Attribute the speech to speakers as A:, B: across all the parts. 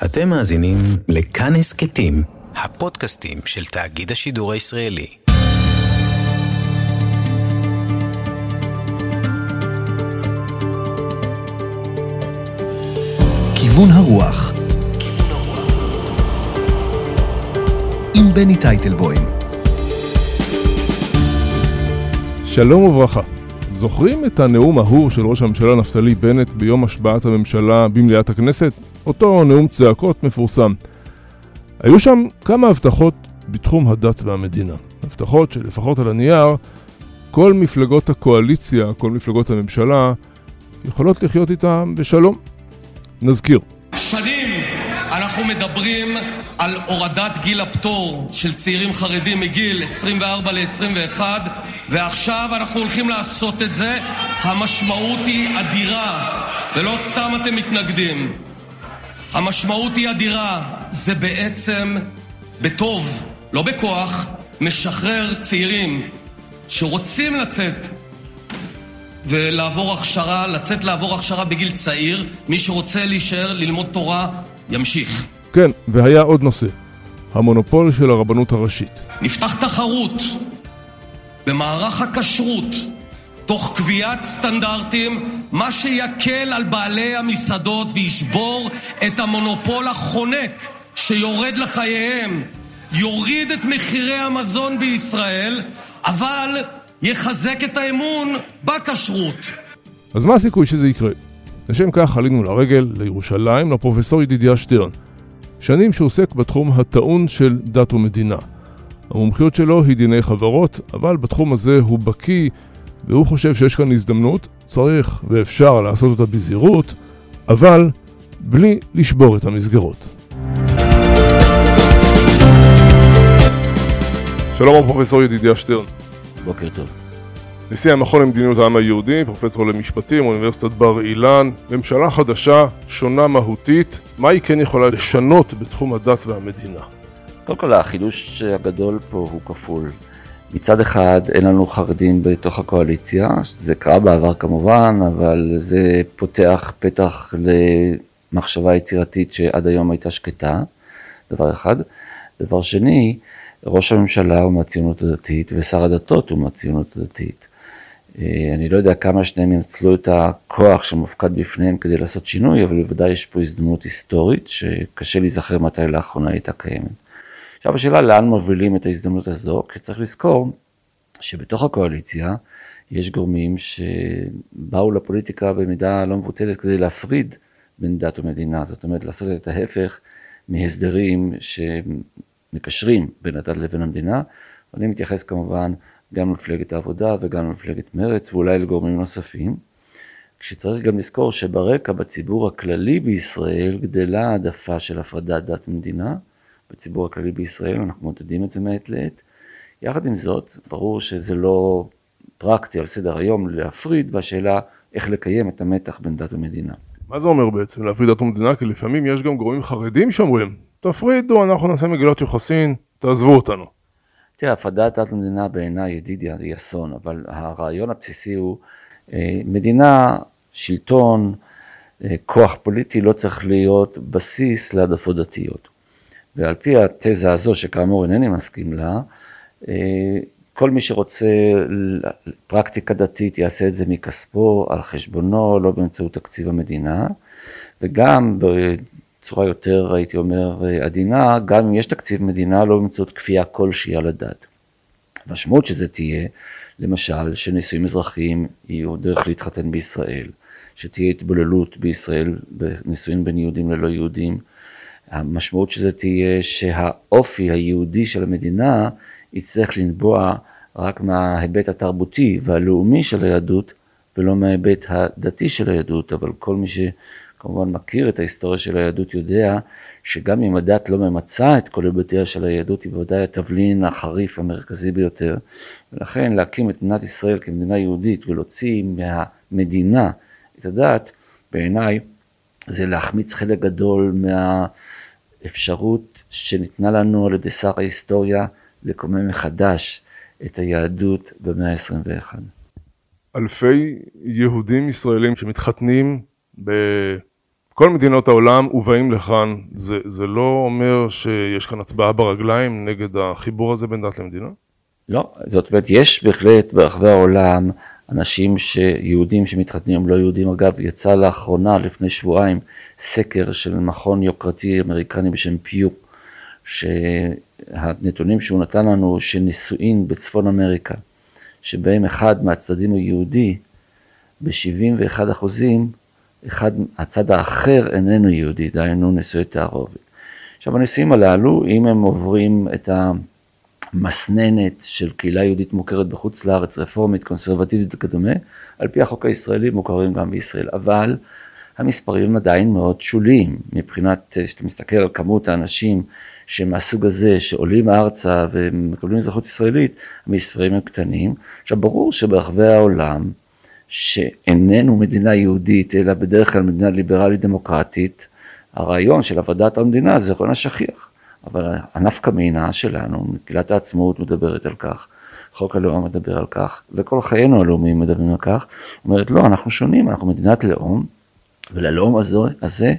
A: אתם מאזינים לכאן הסכתים, הפודקאסטים של תאגיד השידור הישראלי.
B: כיוון הרוח עם בני טייטלבוים
C: שלום וברכה. זוכרים את הנאום ההוא של ראש הממשלה נפתלי בנט ביום השבעת הממשלה במליאת הכנסת? אותו נאום צעקות מפורסם. היו שם כמה הבטחות בתחום הדת והמדינה. הבטחות שלפחות על הנייר, כל מפלגות הקואליציה, כל מפלגות הממשלה, יכולות לחיות איתם בשלום. נזכיר.
D: שנים אנחנו מדברים על הורדת גיל הפטור של צעירים חרדים מגיל 24 ל-21 ועכשיו אנחנו הולכים לעשות את זה. המשמעות היא אדירה ולא סתם אתם מתנגדים. המשמעות היא אדירה. זה בעצם בטוב, לא בכוח, משחרר צעירים שרוצים לצאת ולעבור הכשרה, לצאת לעבור הכשרה בגיל צעיר. מי שרוצה להישאר ללמוד תורה, ימשיך.
C: כן, והיה עוד נושא. המונופול של הרבנות הראשית.
D: נפתח תחרות במערך הכשרות תוך קביעת סטנדרטים, מה שיקל על בעלי המסעדות וישבור את המונופול החונק שיורד לחייהם, יוריד את מחירי המזון בישראל, אבל יחזק את האמון בכשרות.
C: אז מה הסיכוי שזה יקרה? לשם כך עלינו לרגל לירושלים לפרופסור ידידיה שטרן. שנים שעוסק בתחום הטעון של דת ומדינה. המומחיות שלו היא דיני חברות, אבל בתחום הזה הוא בקיא והוא חושב שיש כאן הזדמנות, צריך ואפשר לעשות אותה בזהירות, אבל בלי לשבור את המסגרות. שלום פרופסור ידידיה שטרן.
E: בוקר טוב.
C: נשיא המכון למדיניות העם היהודי, פרופסור למשפטים, אוניברסיטת בר אילן, ממשלה חדשה, שונה מהותית, מה היא כן יכולה לשנות בתחום הדת והמדינה?
E: קודם כל החידוש הגדול פה הוא כפול. מצד אחד אין לנו חרדים בתוך הקואליציה, זה קרה בעבר כמובן, אבל זה פותח פתח למחשבה יצירתית שעד היום הייתה שקטה, דבר אחד. דבר שני, ראש הממשלה הוא מהציונות הדתית ושר הדתות הוא מהציונות הדתית. אה, אני לא יודע כמה שניהם ינצלו את הכוח שמופקד בפניהם כדי לעשות שינוי, אבל בוודאי יש פה הזדמנות היסטורית שקשה להיזכר מתי לאחרונה הייתה קיימת. עכשיו השאלה לאן מובילים את ההזדמנות הזו, כי צריך לזכור שבתוך הקואליציה יש גורמים שבאו לפוליטיקה במידה לא מבוטלת כדי להפריד בין דת ומדינה, זאת אומרת לעשות את ההפך מהסדרים שמקשרים בין הדת לבין המדינה, ואני מתייחס כמובן גם למפלגת העבודה וגם למפלגת מרצ ואולי לגורמים נוספים, כשצריך גם לזכור שברקע בציבור הכללי בישראל גדלה העדפה של הפרדת דת ומדינה, בציבור הכללי בישראל, אנחנו מודדים את זה מעת לעת. יחד עם זאת, ברור שזה לא פרקטי על סדר היום להפריד, והשאלה איך לקיים את המתח בין דת ומדינה.
C: מה זה אומר בעצם להפריד דת ומדינה? כי לפעמים יש גם גורמים חרדים שאומרים, תפרידו, אנחנו נעשה מגילות יוחסין, תעזבו אותנו.
E: תראה, הפרדת דת ומדינה בעיניי, ידידיה, היא אסון, אבל הרעיון הבסיסי הוא, אה, מדינה, שלטון, אה, כוח פוליטי לא צריך להיות בסיס להעדפות דתיות. ועל פי התזה הזו, שכאמור אינני מסכים לה, אה, כל מי שרוצה פרקטיקה דתית יעשה את זה מכספו, על חשבונו, לא באמצעות תקציב המדינה, וגם בצורה יותר, הייתי אומר, עדינה, גם אם יש תקציב מדינה, לא באמצעות כפייה כלשהי על הדת. המשמעות שזה תהיה, למשל, שנישואים אזרחיים יהיו דרך להתחתן בישראל, שתהיה התבוללות בישראל בנישואים בין יהודים ללא יהודים, המשמעות של זה תהיה שהאופי היהודי של המדינה יצטרך לנבוע רק מההיבט התרבותי והלאומי של היהדות ולא מההיבט הדתי של היהדות, אבל כל מי שכמובן מכיר את ההיסטוריה של היהדות יודע שגם אם הדת לא ממצה את כל היבטיה של היהדות היא בוודאי התבלין החריף המרכזי ביותר. ולכן להקים את מדינת ישראל כמדינה יהודית ולהוציא מהמדינה את הדת בעיניי זה להחמיץ חלק גדול מהאפשרות שניתנה לנו על ידי שר ההיסטוריה לקומם מחדש את היהדות במאה
C: כל מדינות העולם ובאים לכאן, זה, זה לא אומר שיש כאן הצבעה ברגליים נגד החיבור הזה בין דת למדינה?
E: לא, זאת אומרת, יש בהחלט ברחבי העולם אנשים שיהודים שמתחתנים, לא יהודים. אגב, יצא לאחרונה, לפני שבועיים, סקר של מכון יוקרתי אמריקני בשם פיו, שהנתונים שהוא נתן לנו שנישואין בצפון אמריקה, שבהם אחד מהצדדים הוא יהודי, ב-71 אחוזים, אחד, הצד האחר איננו יהודי, דהיינו נישואי תערובת. עכשיו הנישואים הללו, אם הם עוברים את המסננת של קהילה יהודית מוכרת בחוץ לארץ, רפורמית, קונסרבטיבית וכדומה, על פי החוק הישראלי מוכרים גם בישראל, אבל המספרים עדיין מאוד שוליים, מבחינת, כשאתה מסתכל על כמות האנשים שמהסוג הזה, שעולים ארצה ומקבלים אזרחות ישראלית, המספרים הם קטנים. עכשיו ברור שברחבי העולם, שאיננו מדינה יהודית, אלא בדרך כלל מדינה ליברלית דמוקרטית, הרעיון של עבודת המדינה זה רעיון השכיח. אבל הנפקא מינה שלנו, מגילת העצמאות מדברת על כך, חוק הלאום מדבר על כך, וכל חיינו הלאומיים מדברים על כך, אומרת לא, אנחנו שונים, אנחנו מדינת לאום, וללאום הזו, הזה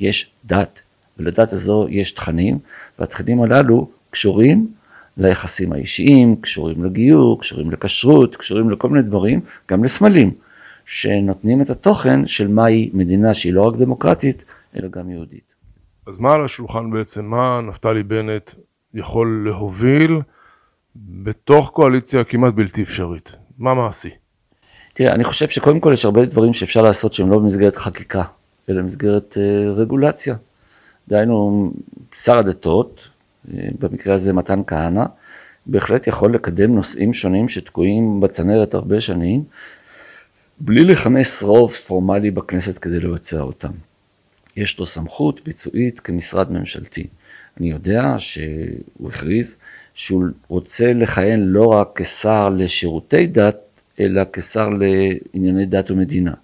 E: יש דת, ולדת הזו יש תכנים, והתכנים הללו קשורים ליחסים האישיים, קשורים לגיור, קשורים לכשרות, קשורים לכל מיני דברים, גם לסמלים, שנותנים את התוכן של מהי מדינה שהיא לא רק דמוקרטית, אלא גם יהודית.
C: אז מה על השולחן בעצם, מה נפתלי בנט יכול להוביל בתוך קואליציה כמעט בלתי אפשרית? מה מעשי?
E: תראה, אני חושב שקודם כל יש הרבה דברים שאפשר לעשות שהם לא במסגרת חקיקה, אלא במסגרת אה, רגולציה. דהיינו, שר הדתות, במקרה הזה מתן כהנא, בהחלט יכול לקדם נושאים שונים שתקועים בצנרת הרבה שנים, בלי לכנס רוב פורמלי בכנסת כדי לבצע אותם. יש לו סמכות ביצועית כמשרד ממשלתי. אני יודע שהוא הכריז שהוא רוצה לכהן לא רק כשר לשירותי דת, אלא כשר לענייני דת ומדינה.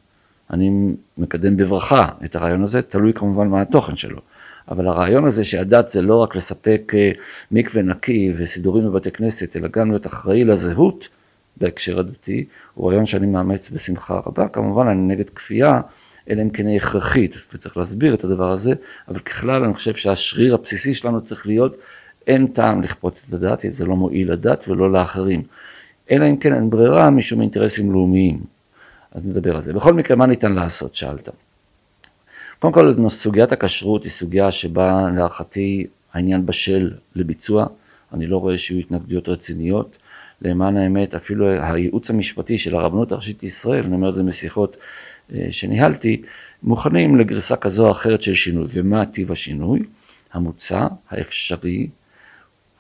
E: אני מקדם בברכה את הרעיון הזה, תלוי כמובן מה התוכן שלו. אבל הרעיון הזה שהדת זה לא רק לספק אה, מקווה נקי וסידורים בבתי כנסת, אלא גם להיות אחראי לזהות בהקשר הדתי, הוא רעיון שאני מאמץ בשמחה רבה. כמובן אני נגד כפייה, אלא אם כן היא הכרחית, וצריך להסביר את הדבר הזה, אבל ככלל אני חושב שהשריר הבסיסי שלנו צריך להיות, אין טעם לכפות את הדת, זה לא מועיל לדת ולא לאחרים. אלא אם כן אין ברירה משום אינטרסים לאומיים. אז נדבר על זה. בכל מקרה, מה ניתן לעשות? שאלת. קודם כל, סוגיית הכשרות היא סוגיה שבה להערכתי העניין בשל לביצוע. אני לא רואה שיהיו התנגדויות רציניות. למען האמת, אפילו הייעוץ המשפטי של הרבנות הראשית לישראל, אני אומר את זה משיחות אה, שניהלתי, מוכנים לגרסה כזו או אחרת של שינוי. ומה טיב השינוי? המוצע, האפשרי.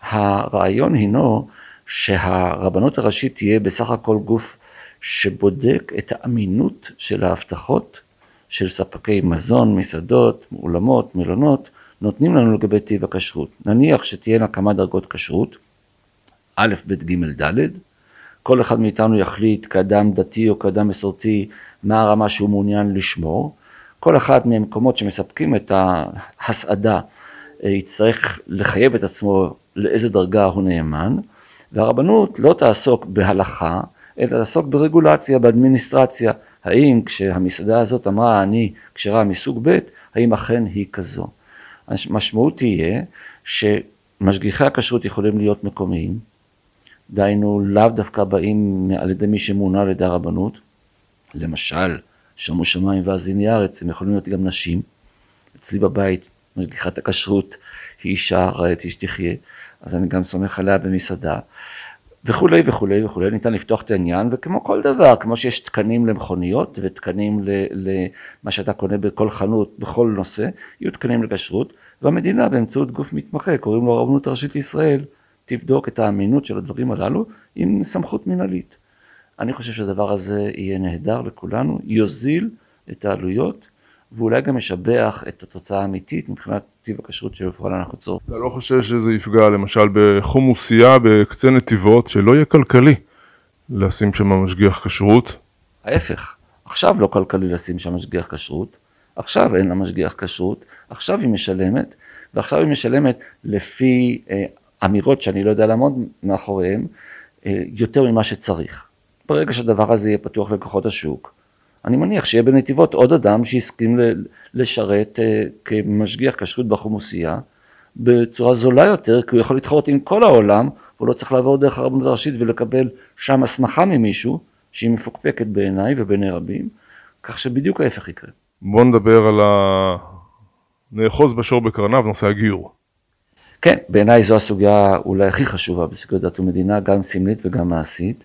E: הרעיון הינו שהרבנות הראשית תהיה בסך הכל גוף שבודק את האמינות של ההבטחות של ספקי מזון, מסעדות, אולמות, מלונות, נותנים לנו לגבי טיב הכשרות. נניח שתהיינה כמה דרגות כשרות, א', ב', ג', ד', כל אחד מאיתנו יחליט כאדם דתי או כאדם מסורתי מה הרמה שהוא מעוניין לשמור. כל אחד מהמקומות שמספקים את ההסעדה אה, יצטרך לחייב את עצמו לאיזה דרגה הוא נאמן, והרבנות לא תעסוק בהלכה, אלא תעסוק ברגולציה, באדמיניסטרציה. האם כשהמסעדה הזאת אמרה אני כשרה מסוג ב', האם אכן היא כזו. המשמעות תהיה שמשגיחי הכשרות יכולים להיות מקומיים, דהיינו לאו דווקא באים על ידי מי שמונה על ידי הרבנות, למשל שמו שמיים ואזיני ארץ, הם יכולים להיות גם נשים. אצלי בבית משגיחת הכשרות היא אישה, רעיית איש תחיה, אז אני גם סומך עליה במסעדה. וכולי וכולי וכולי, ניתן לפתוח את העניין, וכמו כל דבר, כמו שיש תקנים למכוניות ותקנים למה שאתה קונה בכל חנות, בכל נושא, יהיו תקנים לכשרות, והמדינה באמצעות גוף מתמחה, קוראים לו הרבנות הראשית לישראל, תבדוק את האמינות של הדברים הללו עם סמכות מנהלית. אני חושב שהדבר הזה יהיה נהדר לכולנו, יוזיל את העלויות ואולי גם ישבח את התוצאה האמיתית מבחינת טיב הכשרות שבפועל אנחנו צורך.
C: אתה לא חושב שזה יפגע למשל בחומוסייה בקצה נתיבות, שלא יהיה כלכלי לשים שם משגיח כשרות?
E: ההפך, עכשיו לא כלכלי לשים שם משגיח כשרות, עכשיו אין לה משגיח כשרות, עכשיו היא משלמת, ועכשיו היא משלמת לפי אה, אמירות שאני לא יודע לעמוד מאחוריהן, אה, יותר ממה שצריך. ברגע שהדבר הזה יהיה פתוח לכוחות השוק, אני מניח שיהיה בנתיבות עוד אדם שהסכים לשרת אה, כמשגיח כשרות בחומוסייה בצורה זולה יותר, כי הוא יכול להתחרות עם כל העולם, והוא לא צריך לעבור דרך הרבנות הראשית ולקבל שם הסמכה ממישהו, שהיא מפוקפקת בעיניי ובעיני רבים, כך שבדיוק ההפך יקרה.
C: בוא נדבר על ה... נאחוז בשור בקרניו, נושא הגיור.
E: כן, בעיניי זו הסוגיה אולי הכי חשובה בסוגיות דת ומדינה, גם סמלית וגם מעשית.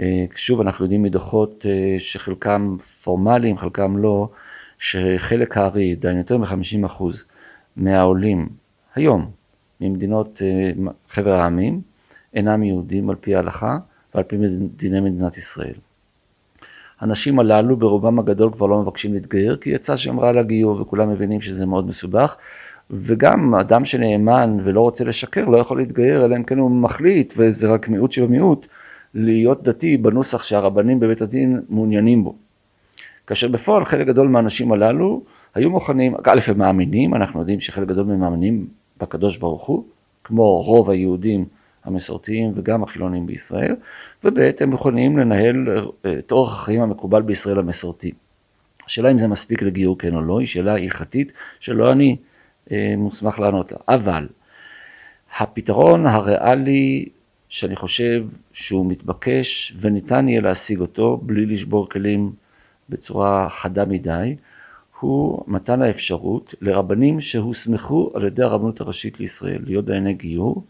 E: אה, שוב, אנחנו יודעים מדוחות אה, שחלקם פורמליים, חלקם לא, שחלק הארי, די יותר מ-50% מהעולים היום ממדינות אה, חבר העמים אינם יהודים על פי ההלכה ועל פי דיני מדינת ישראל. הנשים הללו ברובם הגדול כבר לא מבקשים להתגייר כי יצא שם רע לגיור וכולם מבינים שזה מאוד מסובך וגם אדם שנאמן ולא רוצה לשקר לא יכול להתגייר אלא אם כן הוא מחליט וזה רק מיעוט של מיעוט להיות דתי בנוסח שהרבנים בבית הדין מעוניינים בו. כאשר בפועל חלק גדול מהאנשים הללו היו מוכנים, א' הם מאמינים, אנחנו יודעים שחלק גדול מהם מאמינים בקדוש ברוך הוא, כמו רוב היהודים המסורתיים וגם החילונים בישראל, וב' הם יכולים לנהל אה, את אורח החיים המקובל בישראל המסורתי. השאלה אם זה מספיק לגיור כן או לא, היא שאלה הלכתית שלא אני אה, מוסמך לענות לה. אבל הפתרון הריאלי שאני חושב שהוא מתבקש וניתן יהיה להשיג אותו בלי לשבור כלים בצורה חדה מדי, הוא מתן האפשרות לרבנים שהוסמכו על ידי הרבנות הראשית לישראל להיות דייני גיור,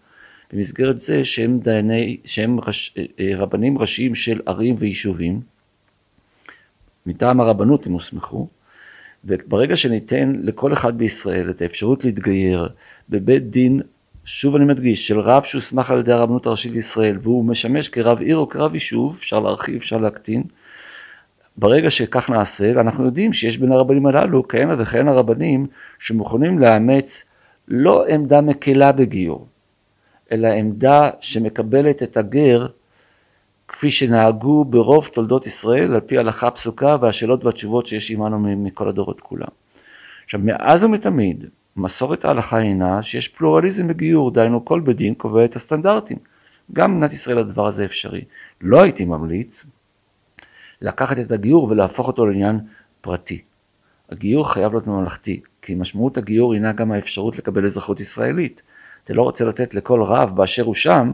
E: במסגרת זה שהם, דייני, שהם רש, אה, רבנים ראשיים של ערים ויישובים, מטעם הרבנות הם הוסמכו, וברגע שניתן לכל אחד בישראל את האפשרות להתגייר בבית דין, שוב אני מדגיש, של רב שהוסמך על ידי הרבנות הראשית לישראל והוא משמש כרב עיר או כרב יישוב, אפשר להרחיב, אפשר להקטין, ברגע שכך נעשה, ואנחנו יודעים שיש בין הרבנים הללו כהנה וכהנה רבנים שמוכנים לאמץ לא עמדה מקלה בגיור, אלא עמדה שמקבלת את הגר כפי שנהגו ברוב תולדות ישראל על פי הלכה פסוקה והשאלות והתשובות שיש עמנו מכל הדורות כולם. עכשיו מאז ומתמיד מסורת ההלכה הינה שיש פלורליזם בגיור, דהיינו כל בית דין קובע את הסטנדרטים. גם במדינת ישראל הדבר הזה אפשרי. לא הייתי ממליץ לקחת את הגיור ולהפוך אותו לעניין פרטי. הגיור חייב להיות ממלכתי, כי משמעות הגיור הינה גם האפשרות לקבל אזרחות ישראלית. אתה לא רוצה לתת לכל רב באשר הוא שם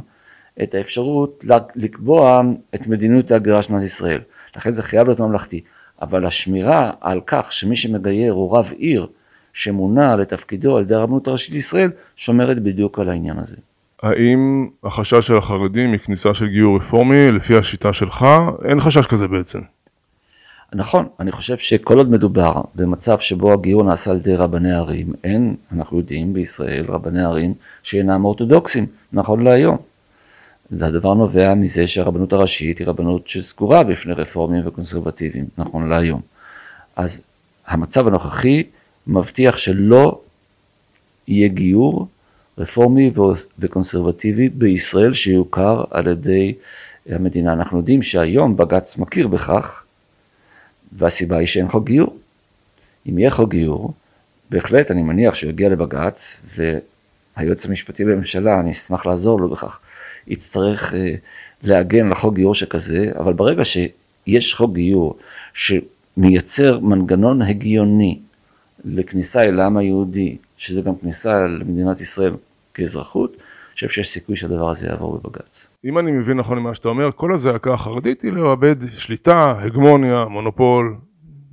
E: את האפשרות לקבוע את מדיניות ההגירה של מדינת ישראל. לכן זה חייב להיות ממלכתי. אבל השמירה על כך שמי שמגייר הוא רב עיר שמונה לתפקידו על ידי הרבנות הראשית לישראל, שומרת בדיוק על העניין הזה.
C: האם החשש של החרדים מכניסה של גיור רפורמי, לפי השיטה שלך, אין חשש כזה בעצם?
E: נכון, אני חושב שכל עוד מדובר במצב שבו הגיור נעשה על ידי רבני ערים, אין, אנחנו יודעים בישראל, רבני ערים שאינם אורתודוקסים, נכון להיום. זה הדבר נובע מזה שהרבנות הראשית היא רבנות שסגורה בפני רפורמים וקונסרבטיביים, נכון להיום. אז המצב הנוכחי מבטיח שלא יהיה גיור רפורמי וקונסרבטיבי בישראל שיוכר על ידי המדינה. אנחנו יודעים שהיום בג"ץ מכיר בכך, והסיבה היא שאין חוק גיור. אם יהיה חוק גיור, בהחלט אני מניח שהוא יגיע לבג"ץ, והיועץ המשפטי לממשלה, אני אשמח לעזור לו בכך, יצטרך אה, להגן לחוק גיור שכזה, אבל ברגע שיש חוק גיור שמייצר מנגנון הגיוני לכניסה אל העם היהודי, שזה גם כניסה למדינת ישראל כאזרחות, אני חושב שיש סיכוי שהדבר הזה יעבור בבג"ץ.
C: אם אני מבין נכון ממה שאתה אומר, כל הזעקה החרדית היא לאבד שליטה, הגמוניה, מונופול,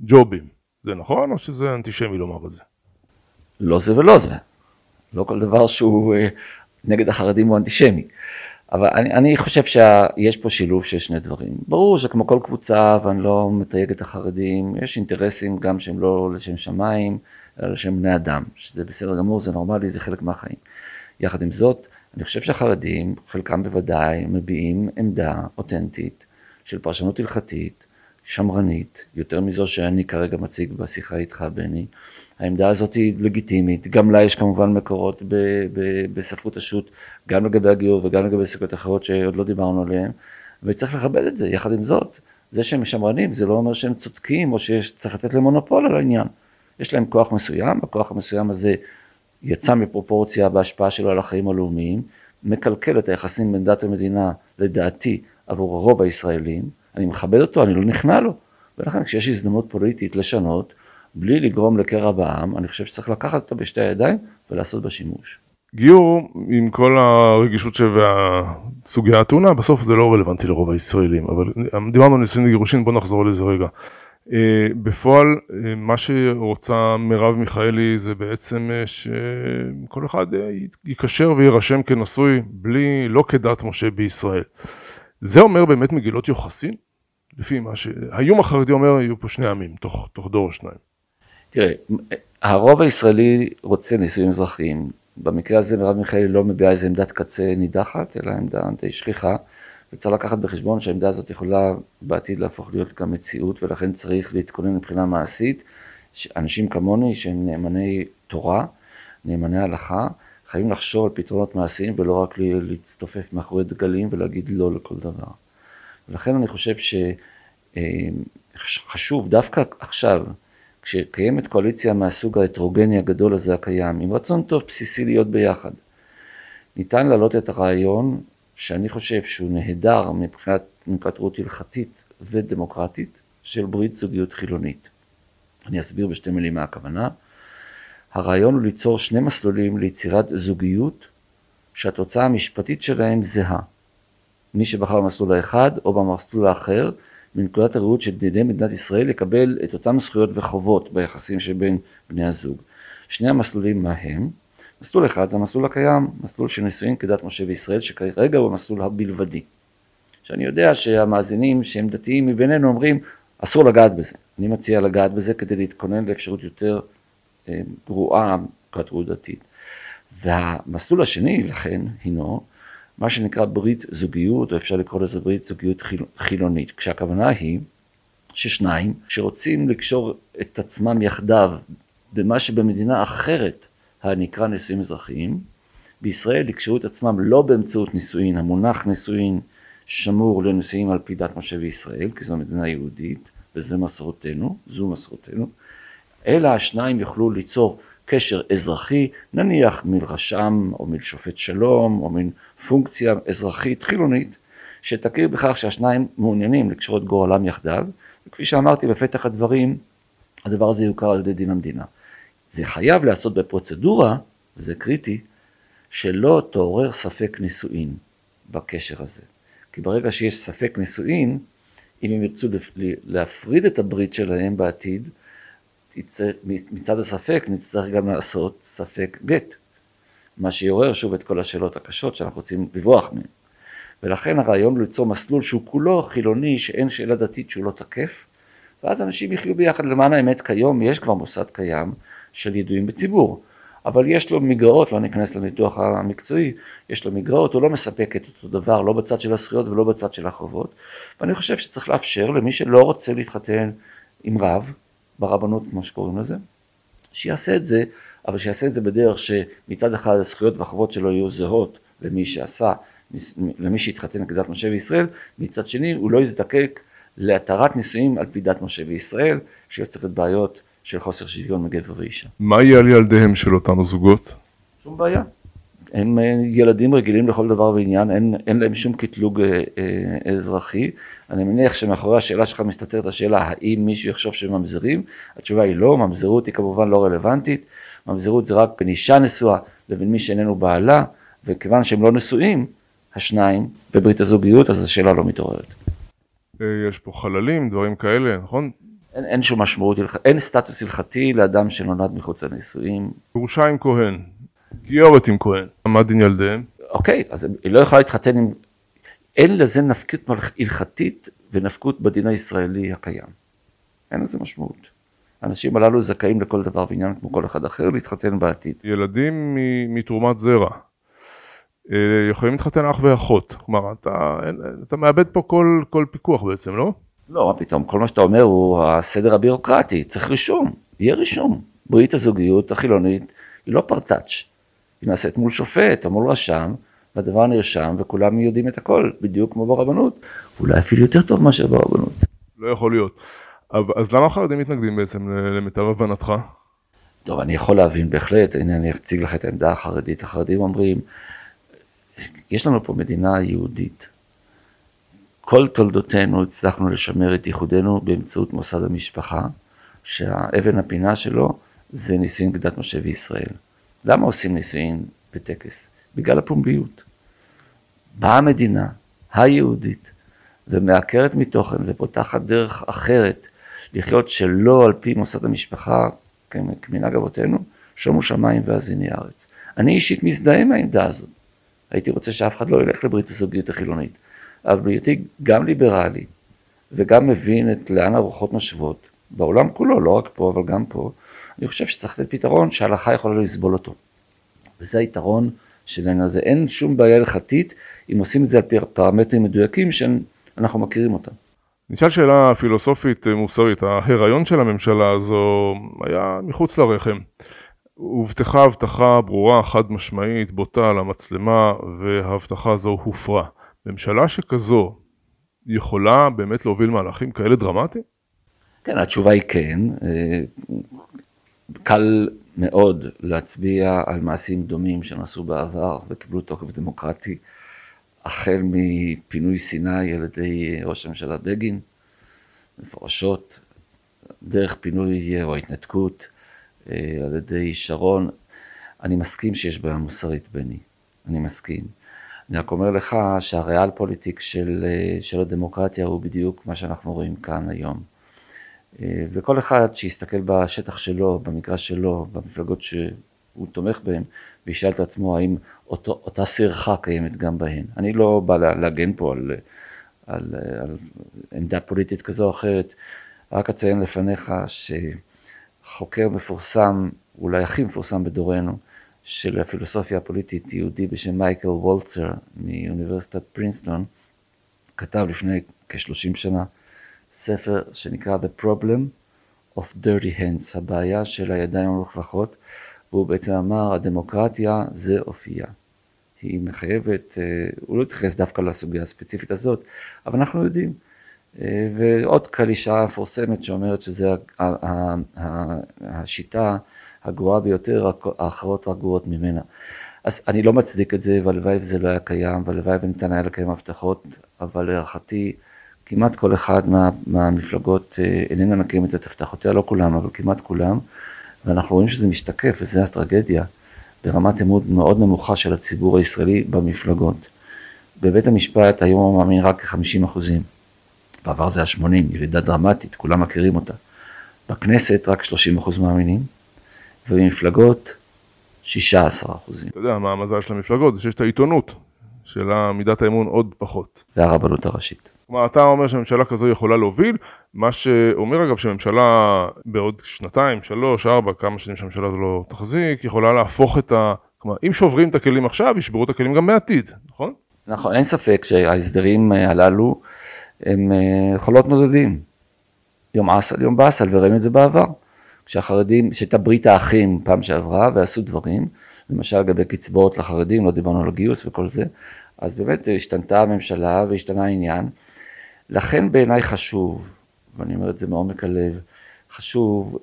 C: ג'ובים. זה נכון או שזה אנטישמי לומר את זה?
E: לא זה ולא זה. לא כל דבר שהוא אה, נגד החרדים הוא אנטישמי. אבל אני, אני חושב שיש פה שילוב של שני דברים. ברור שכמו כל קבוצה, ואני לא מתייג את החרדים, יש אינטרסים גם שהם לא לשם שמיים, אלא לשם בני אדם, שזה בסדר גמור, זה נורמלי, זה חלק מהחיים. יחד עם זאת, אני חושב שהחרדים, חלקם בוודאי, מביעים עמדה אותנטית של פרשנות הלכתית, שמרנית, יותר מזו שאני כרגע מציג בשיחה איתך, בני. העמדה הזאת היא לגיטימית, גם לה יש כמובן מקורות בספרות השו"ת, גם לגבי הגיור וגם לגבי סוגיות אחרות שעוד לא דיברנו עליהן, וצריך לכבד את זה. יחד עם זאת, זה שהם שמרנים זה לא אומר שהם צודקים או שצריך לתת להם מונופול על העניין. יש להם כוח מסוים, הכוח המסוים הזה יצא מפרופורציה בהשפעה שלו על החיים הלאומיים, מקלקל את היחסים בין דת ומדינה, לדעתי, עבור הרוב הישראלים, אני מכבד אותו, אני לא נכנע לו, ולכן כשיש הזדמנות פוליטית לשנות, בלי לגרום לקרע בעם, אני חושב שצריך לקחת אותה בשתי הידיים ולעשות בה שימוש.
C: גיור, עם כל הרגישות והסוגיה הטעונה, בסוף זה לא רלוונטי לרוב הישראלים, אבל דיברנו על נישואים וגירושין, בוא נחזור לזה רגע. אה, בפועל, אה, מה שרוצה מרב מיכאלי זה בעצם אה, שכל אחד ייקשר ויירשם כנשוי, בלי, לא כדת משה בישראל. זה אומר באמת מגילות יוחסין? לפי מה ש... האיום החרדי אומר, יהיו פה שני עמים, תוך, תוך דור או שניים.
E: תראה, הרוב הישראלי רוצה נישואים אזרחיים. במקרה הזה מרב מיכאלי לא מביעה איזה עמדת קצה נידחת, אלא עמדה די שכיחה. וצריך לקחת בחשבון שהעמדה הזאת יכולה בעתיד להפוך להיות גם מציאות, ולכן צריך להתכונן מבחינה מעשית. אנשים כמוני שהם נאמני תורה, נאמני הלכה, חייבים לחשוב על פתרונות מעשיים ולא רק להצטופף מאחורי דגלים ולהגיד לא לכל דבר. ולכן אני חושב שחשוב דווקא עכשיו, כשקיימת קואליציה מהסוג ההטרוגני הגדול הזה הקיים, עם רצון טוב בסיסי להיות ביחד, ניתן להעלות את הרעיון שאני חושב שהוא נהדר מבחינת נקודת ראות הלכתית ודמוקרטית של ברית זוגיות חילונית. אני אסביר בשתי מילים מה הכוונה. הרעיון הוא ליצור שני מסלולים ליצירת זוגיות שהתוצאה המשפטית שלהם זהה. מי שבחר במסלול האחד או במסלול האחר, מנקודת הראות של דיני מדינת ישראל יקבל את אותן זכויות וחובות ביחסים שבין בני הזוג. שני המסלולים מה הם? מסלול אחד זה המסלול הקיים, מסלול של נישואין כדת משה וישראל, שכרגע הוא המסלול הבלבדי. שאני יודע שהמאזינים שהם דתיים מבינינו אומרים, אסור לגעת בזה. אני מציע לגעת בזה כדי להתכונן לאפשרות יותר גרועה, מבחינת דתית. והמסלול השני, לכן, הינו מה שנקרא ברית זוגיות, או אפשר לקרוא לזה ברית זוגיות חילונית, כשהכוונה היא ששניים שרוצים לקשור את עצמם יחדיו במה שבמדינה אחרת הנקרא נישואים אזרחיים, בישראל יקשרו את עצמם לא באמצעות נישואין, המונח נישואין שמור לנישואין על פי דת משה וישראל, כי זו מדינה יהודית וזו מסורתנו, זו מסורתנו, אלא השניים יוכלו ליצור קשר אזרחי, נניח מרשם או משופט שלום או מין פונקציה אזרחית חילונית, שתכיר בכך שהשניים מעוניינים לקשור את גורלם יחדיו, וכפי שאמרתי בפתח הדברים, הדבר הזה יוכר על ידי דין המדינה. זה חייב להיעשות בפרוצדורה, וזה קריטי, שלא תעורר ספק נישואין בקשר הזה. כי ברגע שיש ספק נישואין, אם הם ירצו להפריד את הברית שלהם בעתיד, מצד הספק נצטרך גם לעשות ספק גט, מה שיעורר שוב את כל השאלות הקשות שאנחנו רוצים לברוח מהן. ולכן הרעיון הוא ליצור מסלול שהוא כולו חילוני, שאין שאלה דתית שהוא לא תקף, ואז אנשים יחיו ביחד. למען האמת כיום יש כבר מוסד קיים של ידועים בציבור. אבל יש לו מגרעות, לא ניכנס לניתוח המקצועי, יש לו מגרעות, הוא לא מספק את אותו דבר, לא בצד של הזכויות ולא בצד של החובות. ואני חושב שצריך לאפשר למי שלא רוצה להתחתן עם רב, ברבנות כמו שקוראים לזה, שיעשה את זה, אבל שיעשה את זה בדרך שמצד אחד הזכויות והחובות שלו יהיו זהות למי שעשה, למי שהתחתן כדת משה וישראל, מצד שני הוא לא יזדקק להתרת נישואים על פי דת משה וישראל, שיוצרת בעיות של חוסר שוויון מגבר ואישה.
C: מה יהיה על ילדיהם של אותם זוגות?
E: שום בעיה. הם אה, ילדים רגילים לכל דבר ועניין, אין, אין להם שום קטלוג אה, אה, אזרחי. אני מניח שמאחורי השאלה שלך מסתתרת השאלה האם מישהו יחשוב שהם ממזרים, התשובה היא לא, ממזרות היא כמובן לא רלוונטית, ממזרות זה רק בין אישה נשואה לבין מי שאיננו בעלה, וכיוון שהם לא נשואים, השניים בברית הזוגיות, אז השאלה לא מתעוררת.
C: אה, יש פה חללים, דברים כאלה, נכון?
E: אין, אין שום משמעות, אין סטטוס הלכתי לאדם שנולד מחוץ לנישואים.
C: ירושה עם כהן, גיורת עם כהן, מה דין ילדיהם?
E: אוקיי, אז היא לא יכולה להתחתן עם... אין לזה נפקות הלכתית ונפקות בדין הישראלי הקיים. אין לזה משמעות. האנשים הללו זכאים לכל דבר ועניין כמו כל אחד אחר להתחתן בעתיד.
C: ילדים מתרומת זרע. אה, יכולים להתחתן אח ואחות. כלומר, אתה, אתה מאבד פה כל, כל פיקוח בעצם, לא?
E: לא, מה פתאום, כל מה שאתה אומר הוא הסדר הביורוקרטי, צריך רישום, יהיה רישום. ברית הזוגיות החילונית היא לא פרטאץ', היא נעשית מול שופט או מול רשם, והדבר נרשם וכולם יודעים את הכל, בדיוק כמו ברבנות, ואולי אפילו יותר טוב מאשר ברבנות.
C: לא יכול להיות. אז למה החרדים מתנגדים בעצם למיטב הבנתך?
E: טוב, אני יכול להבין בהחלט, הנה אני אציג לך את העמדה החרדית. החרדים אומרים, יש לנו פה מדינה יהודית. כל תולדותינו הצלחנו לשמר את ייחודנו באמצעות מוסד המשפחה, שהאבן הפינה שלו זה נישואין כדת משה וישראל. למה עושים נישואין בטקס? בגלל הפומביות. באה המדינה היהודית ומעקרת מתוכן ופותחת דרך אחרת לחיות שלא על פי מוסד המשפחה כמנהג אבותינו, שומו שמיים והאזיני הארץ. אני אישית מזדהה עם העמדה הזאת. הייתי רוצה שאף אחד לא ילך לברית הזוגיות החילונית. אבל בהיותי גם ליברלי וגם מבין את לאן הרוחות נושבות, בעולם כולו, לא רק פה אבל גם פה, אני חושב שצריך לתת פתרון שההלכה יכולה לסבול אותו. וזה היתרון של העניין הזה. אין שום בעיה הלכתית אם עושים את זה על פי פרמטרים מדויקים שאנחנו מכירים אותם.
C: נשאל שאלה פילוסופית אה, מוסרית, ההיריון של הממשלה הזו היה מחוץ לרחם. הובטחה הבטחה ברורה, חד משמעית, בוטה למצלמה, וההבטחה הזו הופרה. ממשלה שכזו יכולה באמת להוביל מהלכים כאלה דרמטיים?
E: כן, התשובה היא כן. קל מאוד להצביע על מעשים דומים שנעשו בעבר וקיבלו תוקף דמוקרטי, החל מפינוי סיני על ידי ראש הממשלה בגין, מפורשות, דרך פינוי או ההתנתקות אה, על ידי שרון. אני מסכים שיש בעיה מוסרית, בני, אני מסכים. אני רק אומר לך שהריאל פוליטיק של, אה, של הדמוקרטיה הוא בדיוק מה שאנחנו רואים כאן היום. אה, וכל אחד שיסתכל בשטח שלו, במגרש שלו, במפלגות שהוא תומך בהן, וישאל את עצמו האם אותו, אותה סרחה קיימת גם בהן. אני לא בא להגן פה על, על, על עמדה פוליטית כזו או אחרת, רק אציין לפניך שחוקר מפורסם, אולי הכי מפורסם בדורנו, של הפילוסופיה הפוליטית יהודי בשם מייקל וולצר מאוניברסיטת פרינסטון, כתב לפני כ-30 שנה ספר שנקרא The Problem of Dirty Hands, הבעיה של הידיים המלוכלכות, והוא בעצם אמר הדמוקרטיה זה אופייה. היא מחייבת, אה, הוא לא התייחס דווקא לסוגיה הספציפית הזאת, אבל אנחנו יודעים. אה, ועוד קלישאה מפורסמת שאומרת שזה השיטה הגרועה ביותר, האחרות הגרועות ממנה. אז אני לא מצדיק את זה, והלוואי וזה לא היה קיים, והלוואי וניתן היה לקיים הבטחות, אבל להערכתי כמעט כל אחד מה, מהמפלגות אה, איננה מקיימת את הבטחותיה, לא כולם, אבל כמעט כולם, ואנחנו רואים שזה משתקף, וזו הטרגדיה, ברמת אמון מאוד נמוכה של הציבור הישראלי במפלגות. בבית המשפט היום הוא מאמין רק כ-50 אחוזים. בעבר זה היה 80, ירידה דרמטית, כולם מכירים אותה. בכנסת רק 30 אחוז מאמינים, ובמפלגות 16 אחוזים.
C: אתה יודע מה המזל של המפלגות? זה שיש את העיתונות, של מידת האמון עוד פחות.
E: והרבנות הראשית.
C: כלומר, אתה אומר שממשלה כזו יכולה להוביל, מה שאומר אגב שממשלה בעוד שנתיים, שלוש, ארבע, כמה שנים שהממשלה הזו לא תחזיק, יכולה להפוך את ה... כלומר, אם שוברים את הכלים עכשיו, ישברו את הכלים גם בעתיד, נכון?
E: נכון, אין ספק שההסדרים הללו הם אה, חולות נודדים. יום אסל, יום באסל, וראינו את זה בעבר. כשהחרדים, שהייתה ברית האחים פעם שעברה ועשו דברים, למשל לגבי קצבאות לחרדים, לא דיברנו על הגיוס וכל זה, אז באמת השתנתה הממשלה והשתנה העניין. לכן בעיניי חשוב, ואני אומר את זה מעומק הלב, חשוב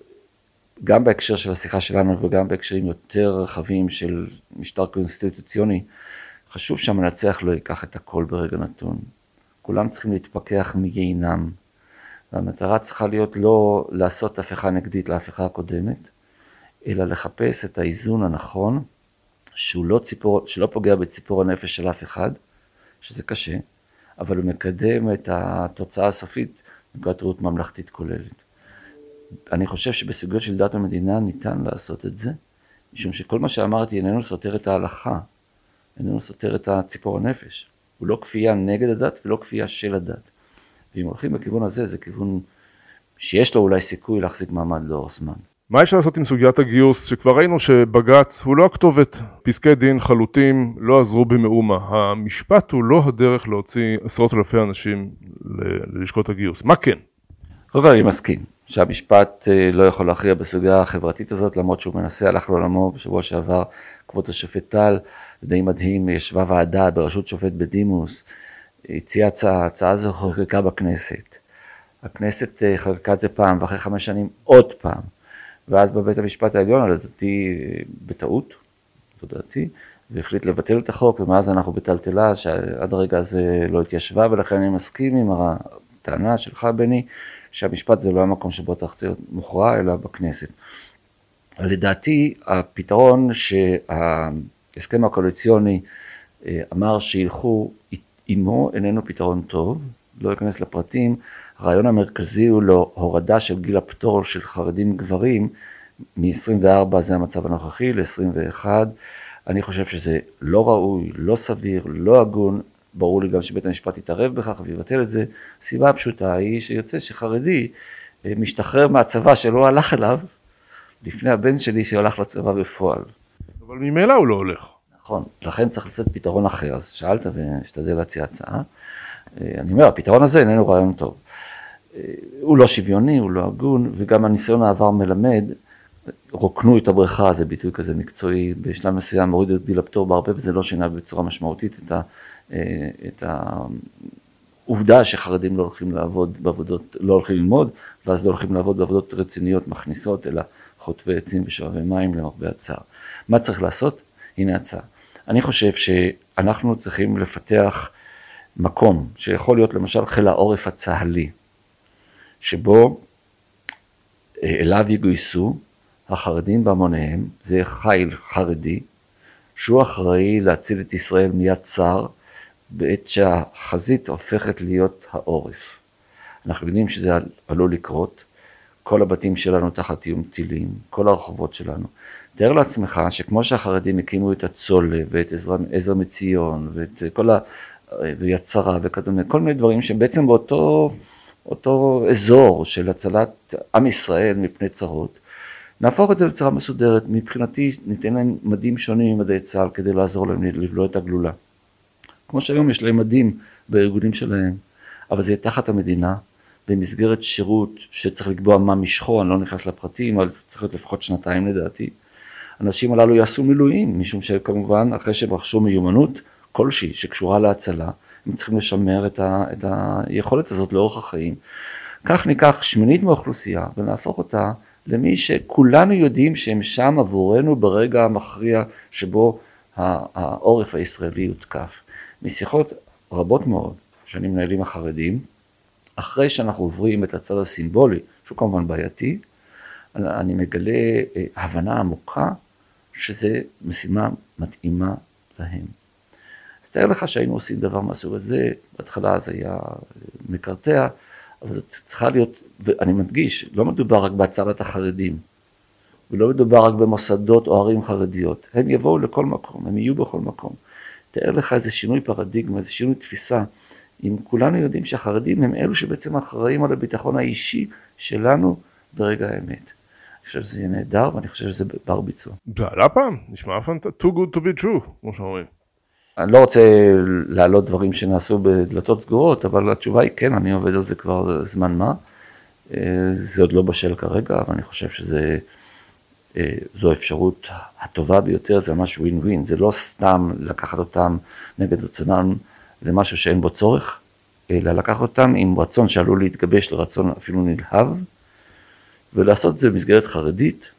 E: גם בהקשר של השיחה שלנו וגם בהקשרים יותר רחבים של משטר קונסטיטוציוני, חשוב שהמנצח לא ייקח את הכל ברגע נתון. כולם צריכים להתפכח מיינם. והמטרה צריכה להיות לא לעשות הפיכה נגדית להפיכה הקודמת, אלא לחפש את האיזון הנכון, שהוא לא, ציפור, שלא פוגע בציפור הנפש של אף אחד, שזה קשה, אבל הוא מקדם את התוצאה הסופית נקודת ראות ממלכתית כוללת. אני חושב שבסוגיות של דת ומדינה ניתן לעשות את זה, משום שכל מה שאמרתי איננו סותר את ההלכה, איננו סותר את הציפור הנפש. הוא לא כפייה נגד הדת ולא כפייה של הדת. ואם הולכים בכיוון הזה, זה כיוון שיש לו אולי סיכוי להחזיק מעמד לאורך זמן.
C: מה אפשר לעשות עם סוגיית הגיוס, שכבר ראינו שבג"ץ הוא לא הכתובת, פסקי דין חלוטים לא עזרו במאומה, המשפט הוא לא הדרך להוציא עשרות אלפי אנשים ללשכות הגיוס, מה כן?
E: קודם כל אני מסכים, שהמשפט אה, לא יכול להכריע בסוגיה החברתית הזאת, למרות שהוא מנסה, הלך לעולמו בשבוע שעבר, כבוד השופט טל, זה די מדהים, ישבה ועדה בראשות שופט בדימוס, הציעה הצעה, ההצעה הזו חוקקה בכנסת. הכנסת אה, חוקקה את זה פעם, ואחרי חמש שנים עוד פעם. ואז בבית המשפט העליון, לדעתי בטעות, זו דעתי, והחליט לבטל את החוק, ומאז אנחנו בטלטלה שעד הרגע הזה לא התיישבה, ולכן אני מסכים עם הטענה שלך, בני, שהמשפט זה לא המקום שבו צריך להיות מוכרע, אלא בכנסת. לדעתי, הפתרון שההסכם הקואליציוני אה, אמר שילכו עמו איננו פתרון טוב, לא אכנס לפרטים, הרעיון המרכזי הוא להורדה של גיל הפטור של חרדים גברים מ-24, זה המצב הנוכחי, ל-21. אני חושב שזה לא ראוי, לא סביר, לא הגון, ברור לי גם שבית המשפט יתערב בכך ויבטל את זה. הסיבה הפשוטה היא שיוצא שחרדי אה, משתחרר מהצבא שלא הלך אליו, לפני הבן שלי שהלך לצבא בפועל.
C: אבל ממילא הוא לא הולך.
E: נכון, לכן צריך לצאת פתרון אחר, אז שאלת ואשתדל להציע הצעה. אה, אני אומר, הפתרון הזה איננו רעיון טוב. הוא לא שוויוני, הוא לא הגון, וגם הניסיון העבר מלמד, רוקנו את הבריכה, זה ביטוי כזה מקצועי, בשלב מסוים הורידו את גיל הפטור בהרבה וזה לא שינה בצורה משמעותית את, ה, אה, את העובדה שחרדים לא הולכים לעבוד בעבודות, לא הולכים ללמוד, ואז לא הולכים לעבוד בעבודות רציניות מכניסות, אלא חוטבי עצים ושואבי מים למרבה הצער. מה צריך לעשות? הנה הצעה. אני חושב שאנחנו צריכים לפתח מקום שיכול להיות למשל חיל העורף הצה"לי, שבו אה, אליו יגויסו החרדים בהמוניהם, זה חיל חרדי, שהוא אחראי להציל את ישראל מיד צר בעת שהחזית הופכת להיות העורף. אנחנו יודעים שזה עלול לקרות, כל הבתים שלנו תחת איום טילים, כל הרחובות שלנו. תאר לעצמך שכמו שהחרדים הקימו את הצולב ואת עזר, עזר מציון ואת כל ה... ויד שרה וכדומה, כל מיני דברים שהם בעצם באותו אותו אזור של הצלת עם ישראל מפני צרות, נהפוך את זה לצרה מסודרת, מבחינתי ניתן להם מדים שונים ממדי צה"ל כדי לעזור להם לבלוע את הגלולה. כמו שהיום יש להם מדים בארגונים שלהם, אבל זה יהיה תחת המדינה, במסגרת שירות שצריך לקבוע מה משכו, אני לא נכנס לפרטים, אבל זה צריך להיות לפחות שנתיים לדעתי. האנשים הללו יעשו מילואים, משום שכמובן אחרי שהם רכשו מיומנות כלשהי שקשורה להצלה, הם צריכים לשמר את, ה, את היכולת הזאת לאורך החיים. כך ניקח שמינית מהאוכלוסייה ונהפוך אותה למי שכולנו יודעים שהם שם עבורנו ברגע המכריע שבו העורף הישראלי יותקף. משיחות רבות מאוד שאני מנהל עם החרדים, אחרי שאנחנו עוברים את הצד הסימבולי, שהוא כמובן בעייתי, אני מגלה אה, הבנה עמוקה שזה משימה מתאימה להם. אז תאר לך שהיינו עושים דבר מהסוג הזה, בהתחלה זה היה מקרטע, אבל זאת צריכה להיות, ואני מדגיש, לא מדובר רק בהצלת החרדים, ולא מדובר רק במוסדות או ערים חרדיות, הם יבואו לכל מקום, הם יהיו בכל מקום. תאר לך איזה שינוי פרדיגמה, איזה שינוי תפיסה, אם כולנו יודעים שהחרדים הם אלו שבעצם אחראים על הביטחון האישי שלנו ברגע האמת. אני חושב שזה יהיה נהדר ואני חושב שזה בר ביצוע.
C: זה עלה פעם, נשמע פנט... too good to be true, כמו שאומרים.
E: אני לא רוצה להעלות דברים שנעשו בדלתות סגורות, אבל התשובה היא כן, אני עובד על זה כבר זמן מה. אה, זה עוד לא בשל כרגע, אבל אני חושב שזו אה, האפשרות הטובה ביותר, זה ממש ווין ווין, זה לא סתם לקחת אותם נגד רצונם למשהו שאין בו צורך, אלא לקחת אותם עם רצון שעלול להתגבש לרצון אפילו נלהב, ולעשות את זה במסגרת חרדית,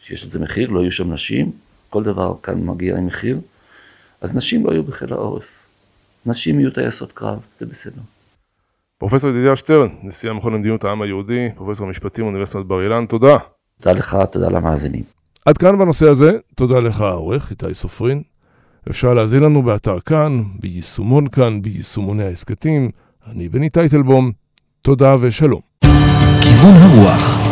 E: שיש לזה מחיר, לא יהיו שם נשים, כל דבר כאן מגיע עם מחיר. אז נשים לא יהיו בחיל העורף. נשים יהיו טייסות קרב, זה בסדר.
C: פרופסור ידידיה שטרן, נשיא המכון למדיניות העם היהודי, פרופסור המשפטים באוניברסיטת בר אילן, תודה.
E: תודה לך, תודה למאזינים.
C: עד כאן בנושא הזה, תודה לך העורך, איתי סופרין. אפשר להזין לנו באתר כאן, ביישומון כאן, ביישומוני ההסכתים. אני בני טייטלבום, תודה ושלום.
B: כיוון הרוח